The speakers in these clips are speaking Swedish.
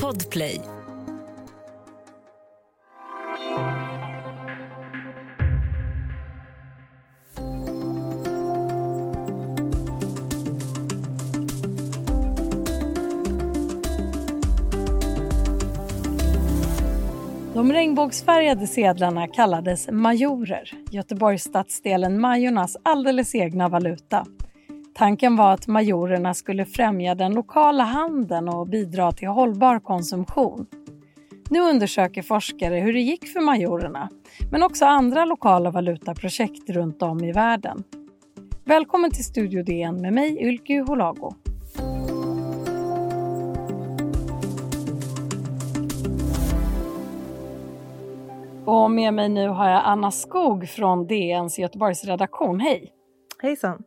Podplay. De regnbågsfärgade sedlarna kallades majorer, Göteborgsstadsdelen Majornas alldeles egna valuta. Tanken var att majorerna skulle främja den lokala handeln och bidra till hållbar konsumtion. Nu undersöker forskare hur det gick för majorerna, men också andra lokala valutaprojekt runt om i världen. Välkommen till Studio DN med mig, Ylke Holago. Och med mig nu har jag Anna Skog från DNs Göteborgsredaktion. Hej! Hejsan!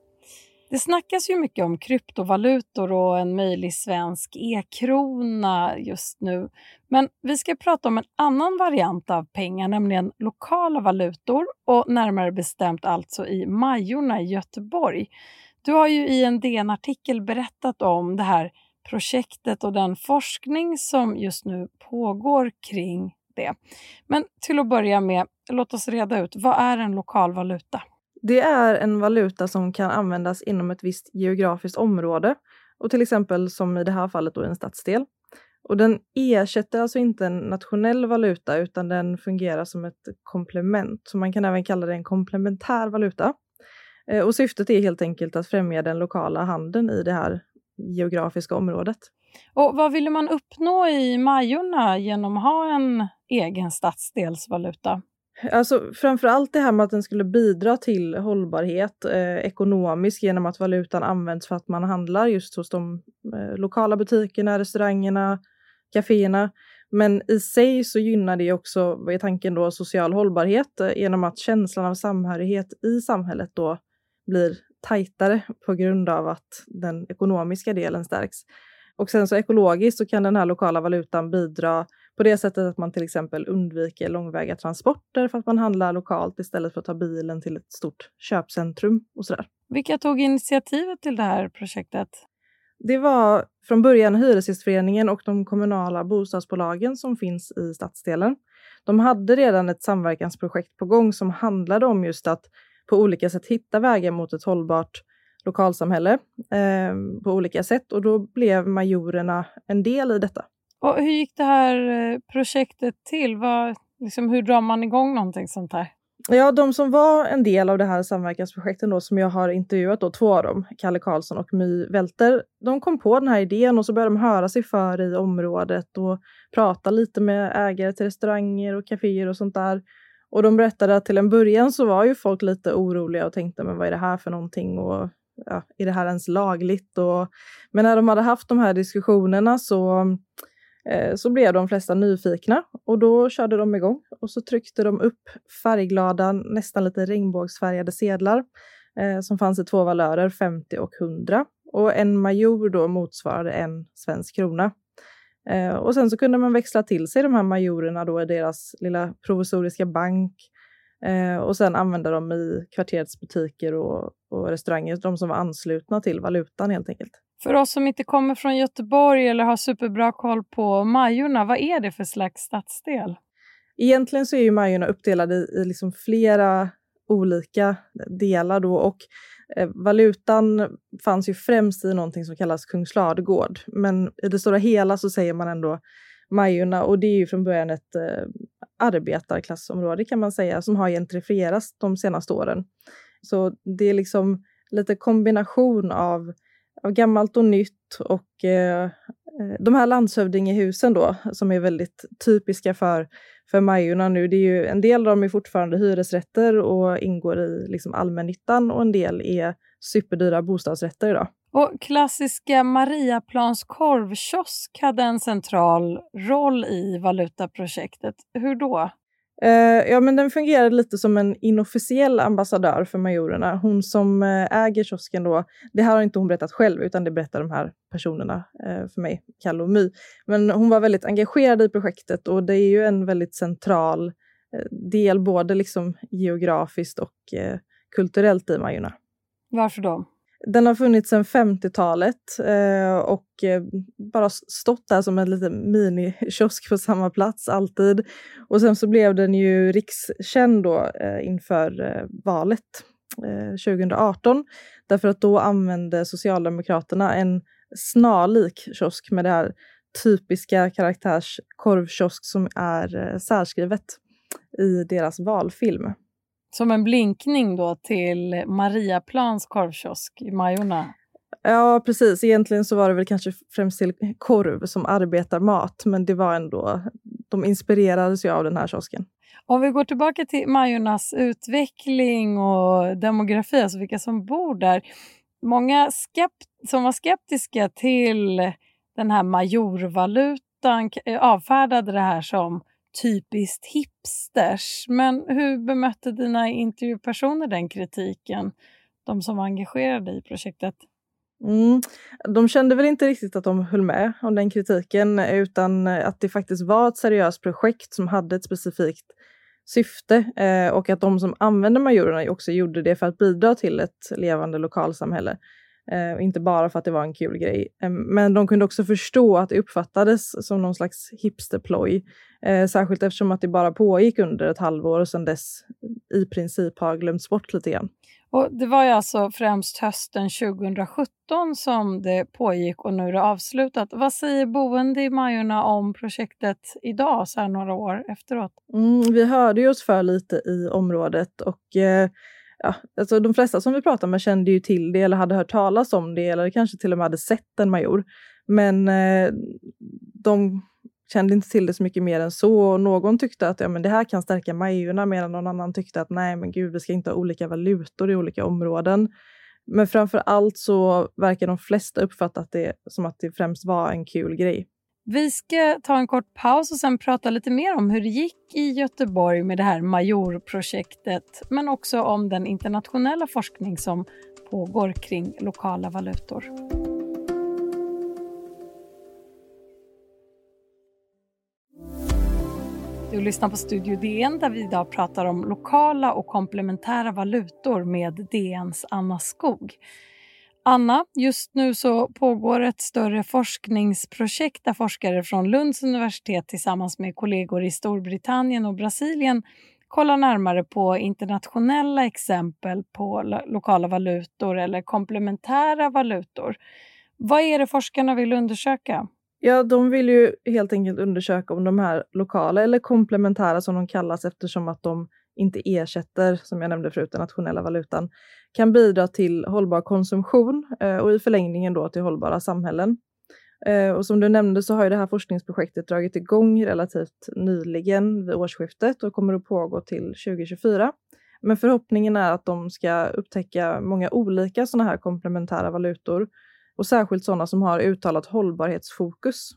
Det snackas ju mycket om kryptovalutor och en möjlig svensk e-krona just nu. Men vi ska prata om en annan variant av pengar, nämligen lokala valutor och närmare bestämt alltså i Majorna i Göteborg. Du har ju i en DN-artikel berättat om det här projektet och den forskning som just nu pågår kring det. Men till att börja med, låt oss reda ut, vad är en lokal valuta? Det är en valuta som kan användas inom ett visst geografiskt område och till exempel som i det här fallet då en stadsdel. Och den ersätter alltså inte en nationell valuta utan den fungerar som ett komplement. Så man kan även kalla det en komplementär valuta. Eh, och syftet är helt enkelt att främja den lokala handeln i det här geografiska området. Och vad ville man uppnå i Majorna genom att ha en egen stadsdelsvaluta? Alltså framför allt det här med att den skulle bidra till hållbarhet eh, ekonomiskt genom att valutan används för att man handlar just hos de eh, lokala butikerna, restaurangerna, kaféerna. Men i sig så gynnar det också, i är tanken då, social hållbarhet eh, genom att känslan av samhörighet i samhället då blir tajtare på grund av att den ekonomiska delen stärks. Och sen så ekologiskt så kan den här lokala valutan bidra på det sättet att man till exempel undviker långväga transporter för att man handlar lokalt istället för att ta bilen till ett stort köpcentrum och sådär. Vilka tog initiativet till det här projektet? Det var från början Hyresgästföreningen och de kommunala bostadsbolagen som finns i stadsdelen. De hade redan ett samverkansprojekt på gång som handlade om just att på olika sätt hitta vägar mot ett hållbart lokalsamhälle eh, på olika sätt och då blev majorerna en del i detta. Och hur gick det här eh, projektet till? Vad, liksom, hur drar man igång någonting sånt här? Ja, de som var en del av det här samverkansprojektet då, som jag har intervjuat, då, två av dem, Kalle Karlsson och My Welter, de kom på den här idén och så började de höra sig för i området och prata lite med ägare till restauranger och kaféer och sånt där. Och de berättade att till en början så var ju folk lite oroliga och tänkte, men vad är det här för någonting? Och ja, är det här ens lagligt? Och, men när de hade haft de här diskussionerna så Eh, så blev de flesta nyfikna och då körde de igång och så tryckte de upp färgglada, nästan lite regnbågsfärgade sedlar eh, som fanns i två valörer, 50 och 100. Och en major då motsvarade en svensk krona. Eh, och sen så kunde man växla till sig de här majorerna då i deras lilla provisoriska bank eh, och sen använda dem i kvarterets butiker och, och restauranger, de som var anslutna till valutan helt enkelt. För oss som inte kommer från Göteborg eller har superbra koll på Majorna, vad är det för slags stadsdel? Egentligen så är ju Majorna uppdelade i, liksom flera olika delar då och eh, valutan fanns ju främst i någonting som kallas Kungsladegård. Men i det stora hela så säger man ändå Majorna och det är ju från början ett eh, arbetarklassområde kan man säga som har gentrifierats de senaste åren. Så det är liksom lite kombination av av gammalt och nytt och eh, eh, de här landshövdingehusen då, som är väldigt typiska för, för Majorna nu, det är ju, en del av dem är fortfarande hyresrätter och ingår i liksom allmännyttan och en del är superdyra bostadsrätter idag. Och klassiska Mariaplans korvkiosk hade en central roll i valutaprojektet. Hur då? Uh, ja, men den fungerade lite som en inofficiell ambassadör för majorerna. Hon som uh, äger kiosken då, det här har inte hon berättat själv, utan det berättar de här personerna uh, för mig, Kalle och My. Men hon var väldigt engagerad i projektet och det är ju en väldigt central del, både liksom geografiskt och kulturellt i Majorna. Varför då? Den har funnits sedan 50-talet eh, och eh, bara stått där som en liten minikiosk på samma plats alltid. Och sen så blev den ju rikskänd då eh, inför eh, valet eh, 2018 därför att då använde Socialdemokraterna en snarlik kiosk med det här typiska karaktärs korvkiosk som är eh, särskrivet i deras valfilm. Som en blinkning då till Mariaplans korvkiosk i Majorna? Ja, precis. Egentligen så var det väl kanske främst till korv som arbetarmat, men det var ändå, de inspirerades ju av den här kiosken. Om vi går tillbaka till Majornas utveckling och demografi, alltså vilka som bor där. Många som var skeptiska till den här majorvalutan avfärdade det här som typiskt hipsters. Men hur bemötte dina intervjupersoner den kritiken? De som var engagerade i projektet? Mm. De kände väl inte riktigt att de höll med om den kritiken utan eh, att det faktiskt var ett seriöst projekt som hade ett specifikt syfte eh, och att de som använde majorerna också gjorde det för att bidra till ett levande lokalsamhälle. Eh, inte bara för att det var en kul grej. Eh, men de kunde också förstå att det uppfattades som någon slags hipsterploj. Eh, särskilt eftersom att det bara pågick under ett halvår och sedan dess i princip har glömts bort lite grann. Och det var ju alltså främst hösten 2017 som det pågick och nu är det avslutat. Vad säger boende i Majorna om projektet idag, så här några år efteråt? Mm, vi hörde ju oss för lite i området och eh, ja, alltså de flesta som vi pratade med kände ju till det eller hade hört talas om det eller kanske till och med hade sett en major. Men eh, de kände inte till det så mycket mer än så. Någon tyckte att ja, men det här kan stärka majorna medan någon annan tyckte att nej men gud, vi ska inte ha olika valutor i olika områden. Men framför allt så verkar de flesta uppfatta det som att det främst var en kul grej. Vi ska ta en kort paus och sen prata lite mer om hur det gick i Göteborg med det här Majorprojektet, men också om den internationella forskning som pågår kring lokala valutor. Du lyssnar på Studio DN där vi idag pratar om lokala och komplementära valutor med DNs Anna Skog. Anna, just nu så pågår ett större forskningsprojekt där forskare från Lunds universitet tillsammans med kollegor i Storbritannien och Brasilien kollar närmare på internationella exempel på lokala valutor eller komplementära valutor. Vad är det forskarna vill undersöka? Ja, de vill ju helt enkelt undersöka om de här lokala eller komplementära som de kallas eftersom att de inte ersätter, som jag nämnde förut, den nationella valutan, kan bidra till hållbar konsumtion eh, och i förlängningen då till hållbara samhällen. Eh, och som du nämnde så har ju det här forskningsprojektet dragit igång relativt nyligen vid årsskiftet och kommer att pågå till 2024. Men förhoppningen är att de ska upptäcka många olika sådana här komplementära valutor och särskilt sådana som har uttalat hållbarhetsfokus.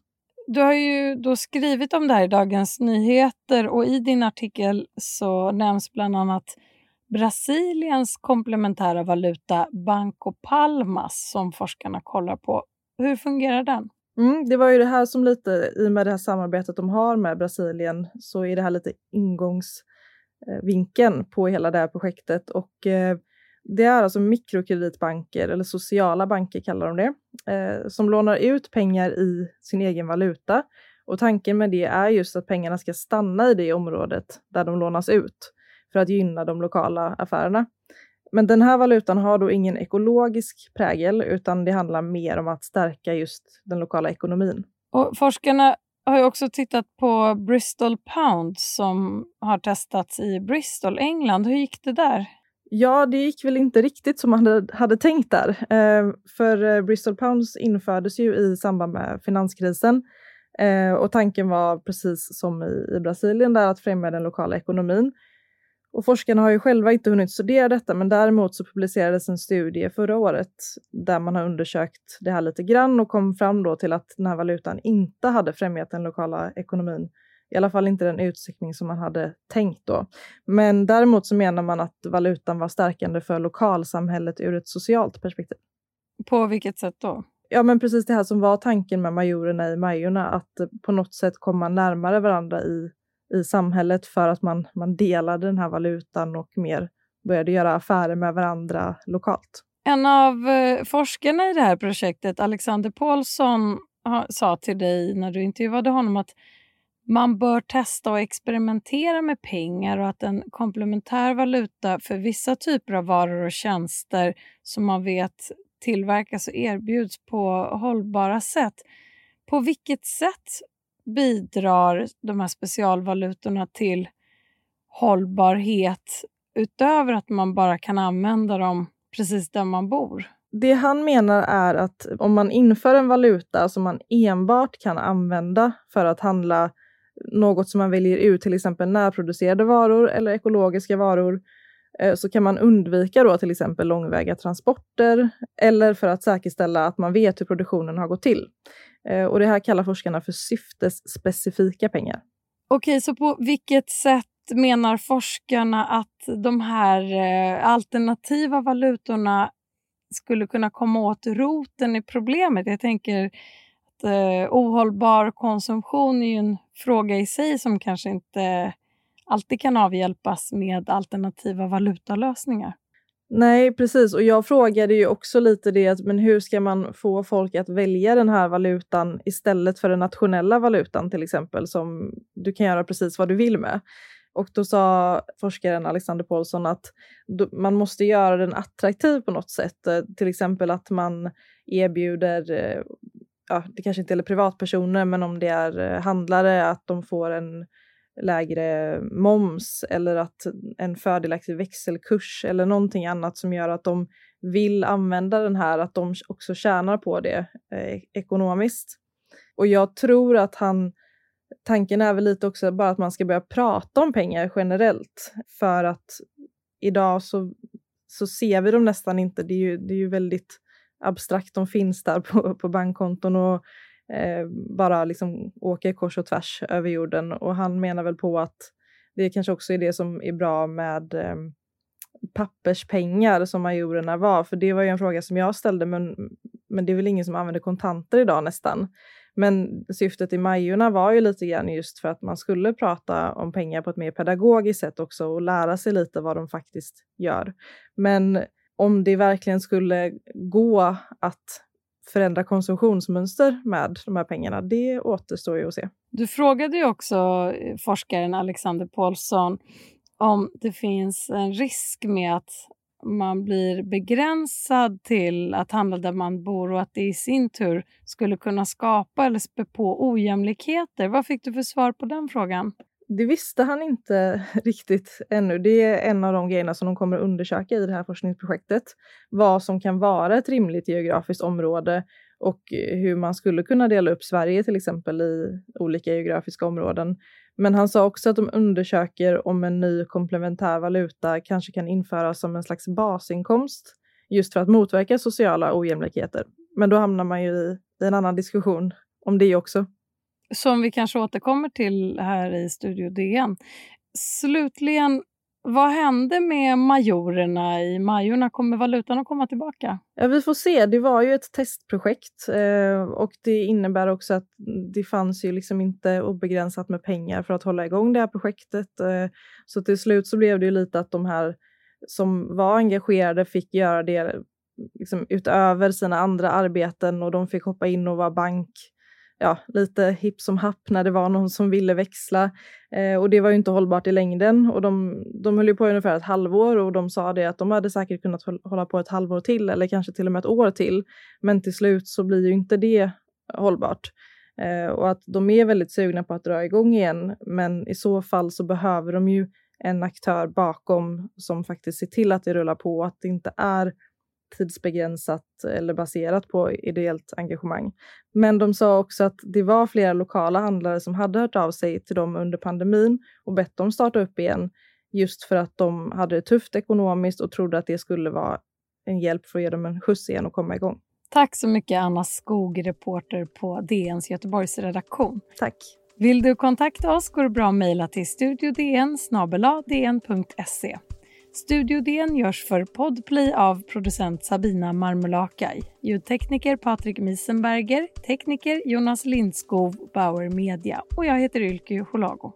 Du har ju då skrivit om det här i Dagens Nyheter och i din artikel så nämns bland annat Brasiliens komplementära valuta Banco Palmas som forskarna kollar på. Hur fungerar den? Mm, det var ju det här som lite, i och med det här samarbetet de har med Brasilien, så är det här lite ingångsvinkeln på hela det här projektet. Och eh, det är alltså mikrokreditbanker, eller sociala banker kallar de det, eh, som lånar ut pengar i sin egen valuta. Och tanken med det är just att pengarna ska stanna i det området där de lånas ut för att gynna de lokala affärerna. Men den här valutan har då ingen ekologisk prägel utan det handlar mer om att stärka just den lokala ekonomin. Och forskarna har ju också tittat på Bristol Pound som har testats i Bristol, England. Hur gick det där? Ja, det gick väl inte riktigt som man hade, hade tänkt där. Eh, för eh, Bristol Pounds infördes ju i samband med finanskrisen eh, och tanken var precis som i, i Brasilien där att främja den lokala ekonomin. Och forskarna har ju själva inte hunnit studera detta, men däremot så publicerades en studie förra året där man har undersökt det här lite grann och kom fram då till att den här valutan inte hade främjat den lokala ekonomin i alla fall inte den utsträckning som man hade tänkt då. Men däremot så menar man att valutan var stärkande för lokalsamhället ur ett socialt perspektiv. På vilket sätt då? Ja, men precis det här som var tanken med majorerna i Majorna, att på något sätt komma närmare varandra i, i samhället för att man, man delade den här valutan och mer började göra affärer med varandra lokalt. En av eh, forskarna i det här projektet, Alexander Paulsson, sa till dig när du intervjuade honom att man bör testa och experimentera med pengar och att en komplementär valuta för vissa typer av varor och tjänster som man vet tillverkas och erbjuds på hållbara sätt. På vilket sätt bidrar de här specialvalutorna till hållbarhet utöver att man bara kan använda dem precis där man bor? Det han menar är att om man inför en valuta som man enbart kan använda för att handla något som man väljer ut, till exempel närproducerade varor eller ekologiska varor, eh, så kan man undvika då till exempel långväga transporter eller för att säkerställa att man vet hur produktionen har gått till. Eh, och det här kallar forskarna för syftesspecifika pengar. Okej, så på vilket sätt menar forskarna att de här eh, alternativa valutorna skulle kunna komma åt roten i problemet? Jag tänker att eh, ohållbar konsumtion är ju en fråga i sig som kanske inte alltid kan avhjälpas med alternativa valutalösningar. Nej, precis. Och jag frågade ju också lite det, men hur ska man få folk att välja den här valutan istället för den nationella valutan till exempel, som du kan göra precis vad du vill med. Och då sa forskaren Alexander Paulsson att man måste göra den attraktiv på något sätt. Eh, till exempel att man erbjuder, eh, ja, det kanske inte gäller privatpersoner, men om det är eh, handlare, att de får en lägre moms eller att en fördelaktig växelkurs eller någonting annat som gör att de vill använda den här, att de också tjänar på det eh, ekonomiskt. Och jag tror att han tanken är väl lite också bara att man ska börja prata om pengar generellt för att idag så, så ser vi dem nästan inte. Det är ju, det är ju väldigt abstrakt. De finns där på, på bankkonton och eh, bara liksom åker kors och tvärs över jorden. Och han menar väl på att det kanske också är det som är bra med eh, papperspengar som majorerna var, för det var ju en fråga som jag ställde, men, men det är väl ingen som använder kontanter idag nästan. Men syftet i Majorna var ju lite grann just för att man skulle prata om pengar på ett mer pedagogiskt sätt också och lära sig lite vad de faktiskt gör. Men om det verkligen skulle gå att förändra konsumtionsmönster med de här pengarna, det återstår ju att se. Du frågade ju också eh, forskaren Alexander Paulsson om det finns en risk med att man blir begränsad till att handla där man bor och att det i sin tur skulle kunna skapa eller spä på ojämlikheter. Vad fick du för svar på den frågan? Det visste han inte riktigt ännu. Det är en av de grejerna som de kommer att undersöka i det här forskningsprojektet. Vad som kan vara ett rimligt geografiskt område och eh, hur man skulle kunna dela upp Sverige till exempel i olika geografiska områden. Men han sa också att de undersöker om en ny komplementär valuta kanske kan införas som en slags basinkomst just för att motverka sociala ojämlikheter. Men då hamnar man ju i, i en annan diskussion om det också. Som vi kanske återkommer till här i Studio DN. Slutligen, vad hände med majorerna i Majorna? Kommer valutan att komma tillbaka? Ja, vi får se. Det var ju ett testprojekt eh, och det innebär också att det fanns ju liksom inte obegränsat med pengar för att hålla igång det här projektet. Eh, så till slut så blev det ju lite att de här som var engagerade fick göra det liksom utöver sina andra arbeten och de fick hoppa in och vara bank ja, lite hipp som happ när det var någon som ville växla. Eh, och det var ju inte hållbart i längden. Och de, de höll ju på ungefär ett halvår och de sa det att de hade säkert kunnat hålla på ett halvår till eller kanske till och med ett år till. Men till slut så blir ju inte det hållbart. Eh, och att de är väldigt sugna på att dra igång igen. Men i så fall så behöver de ju en aktör bakom som faktiskt ser till att det rullar på, och att det inte är tidsbegränsat eller baserat på ideellt engagemang. Men de sa också att det var flera lokala handlare som hade hört av sig till dem under pandemin och bett dem starta upp igen just för att de hade det tufft ekonomiskt och trodde att det skulle vara en hjälp för att ge dem en skjuts igen och komma igång. Tack så mycket Anna Skog, reporter på DNs Göteborgs redaktion. Tack. Vill du kontakta oss går det bra att mejla till studiodn dn.se. Studio DN görs för Podplay av producent Sabina Marmulakai, ljudtekniker Patrik Miesenberger, tekniker Jonas Lindskov, Bauer Media och jag heter Ylke Holago.